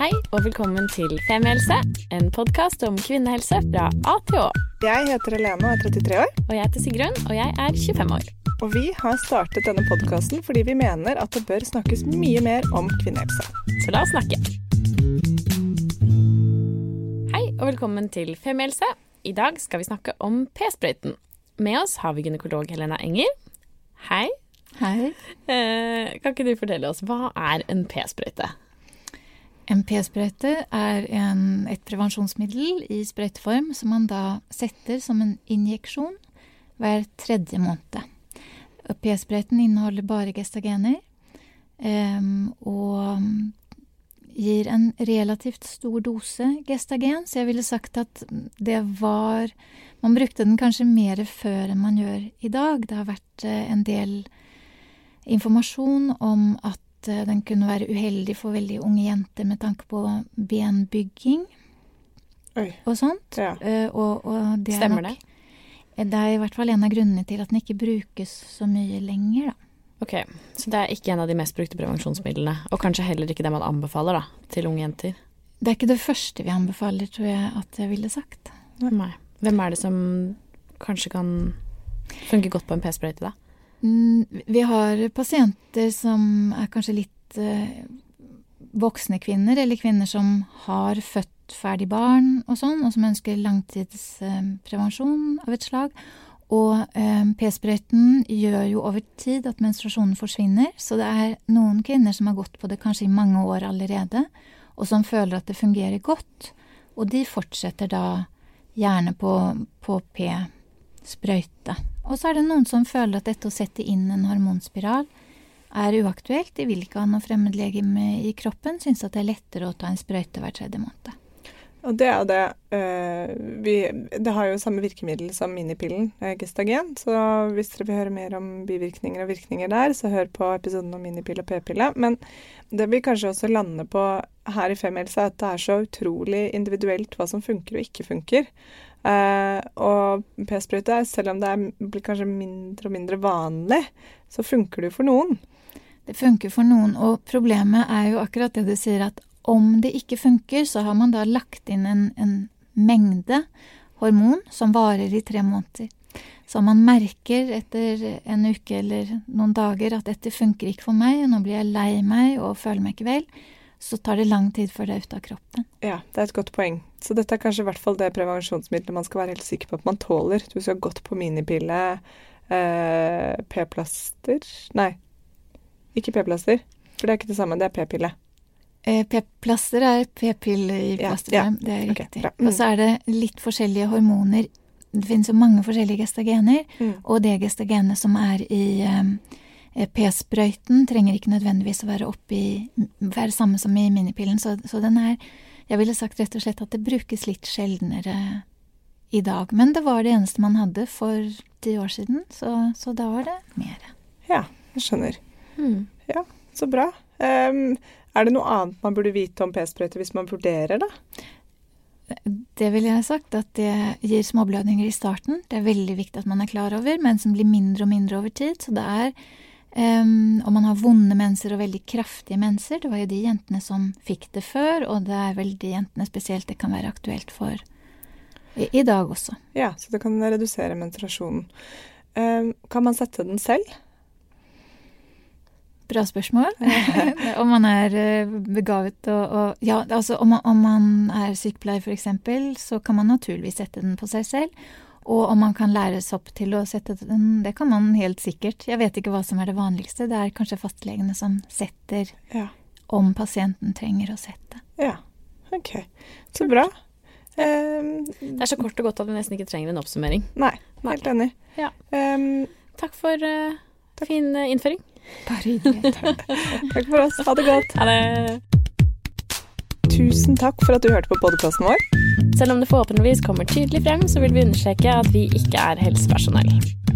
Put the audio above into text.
Hei og velkommen til Femihelse, en podkast om kvinnehelse fra A til Å. Jeg heter Helene og er 33 år. Og jeg heter Sigrun, og jeg er 25 år. Og vi har startet denne podkasten fordi vi mener at det bør snakkes mye mer om kvinnehelse. Så la oss snakke. Hei og velkommen til Femihelse. I dag skal vi snakke om p-sprøyten. Med oss har vi gynekolog Helena Enger. Hei. Hei. Eh, kan ikke du fortelle oss, hva er en p-sprøyte? En p-sprøyte er en, et prevensjonsmiddel i sprøyteform som man da setter som en injeksjon hver tredje måned. P-sprøyten inneholder bare gestagener um, og gir en relativt stor dose gestagen, så jeg ville sagt at det var Man brukte den kanskje mer før enn man gjør i dag. Det har vært eh, en del informasjon om at Eh, den kunne være uheldig for veldig unge jenter med tanke på benbygging Oi. og sånt. Ja. Uh, og, og det Stemmer nok, det? Det er i hvert fall en av grunnene til at den ikke brukes så mye lenger, da. Ok, Så det er ikke en av de mest brukte prevensjonsmidlene, og kanskje heller ikke det man anbefaler da, til unge jenter? Det er ikke det første vi anbefaler, tror jeg at jeg ville sagt. Nei. Hvem er det som kanskje kan funke godt på en p-sprøyte, da? Mm, vi har pasienter som er kanskje litt eh, voksne kvinner, eller kvinner som har født ferdig barn og sånn, og som ønsker langtidsprevensjon eh, av et slag. Og eh, p-sprøyten gjør jo over tid at menstruasjonen forsvinner, så det er noen kvinner som har gått på det kanskje i mange år allerede, og som føler at det fungerer godt, og de fortsetter da gjerne på, på p-sprøyte. Og så er det noen som føler at dette å sette inn en hormonspiral er uaktuelt. De vil ikke ha noe fremmedlegeme i kroppen, syns at det er lettere å ta en sprøyte hver tredje måned. Og det er det uh, vi, Det har jo samme virkemiddel som minipillen, uh, gestagen. Så hvis dere vil høre mer om bivirkninger og virkninger der, så hør på episoden om minipill og p-pille. Men det vi kanskje også lander på her i Femihelse, er at det er så utrolig individuelt hva som funker og ikke funker. Uh, og p-sprøyte, selv om det er, blir kanskje mindre og mindre vanlig, så funker det jo for noen. Det funker for noen, og problemet er jo akkurat det du sier, at om det ikke funker, så har man da lagt inn en, en mengde hormon som varer i tre måneder. Så man merker etter en uke eller noen dager at dette funker ikke for meg, nå blir jeg lei meg og føler meg ikke vel, så tar det lang tid før det er ute av kroppen. Ja, det er et godt poeng. Så dette er kanskje i hvert fall det prevensjonsmiddelet man skal være helt sikker på at man tåler. Du skal gått på minipille, eh, p-plaster Nei, ikke p-plaster, for det er ikke det samme, det er p-pille. Eh, p-plaster er p-pille i plasterform, ja, ja. det er riktig. Okay, mm. Og så er det litt forskjellige hormoner. Det finnes jo mange forskjellige gestagener, mm. og det gestagenet som er i um, P-sprøyten trenger ikke nødvendigvis å være, oppi, være samme som i minipillen, så, så, den er Jeg ville sagt rett og slett at det brukes litt sjeldnere i dag. Men det var det eneste man hadde for ti år siden, så, så da var det mer. Ja, jeg skjønner. Mm. Ja, så bra. Um, er det noe annet man burde vite om p-sprøyter hvis man vurderer det? Det ville jeg sagt, at det gir småblødninger i starten. Det er veldig viktig at man er klar over, men som blir mindre og mindre over tid. Så det er Um, og man har vonde menser og veldig kraftige menser. Det var jo de jentene som fikk det før, og det er vel de jentene spesielt det kan være aktuelt for i, i dag også. Ja, så det kan redusere menstruasjonen. Um, kan man sette den selv? Bra spørsmål. om man er eh, begavet og, og Ja, altså om man, om man er sykepleier f.eks., så kan man naturligvis sette den på seg selv. Og om man kan læres opp til å sette den, det kan man helt sikkert. Jeg vet ikke hva som er det vanligste. Det er kanskje fastlegene som setter ja. om pasienten trenger å sette. Ja, ok. Så bra. Um, det er så kort og godt at vi nesten ikke trenger en oppsummering. Nei, helt enig. Ja. Um, takk for uh, takk. fin uh, innføring. Bare hyggelig. takk for oss. Ha det godt. Ha det. Tusen takk for at du hørte på podkasten vår. Selv om det forhåpentligvis kommer tydelig frem, så vil vi understreke at vi ikke er helsepersonell.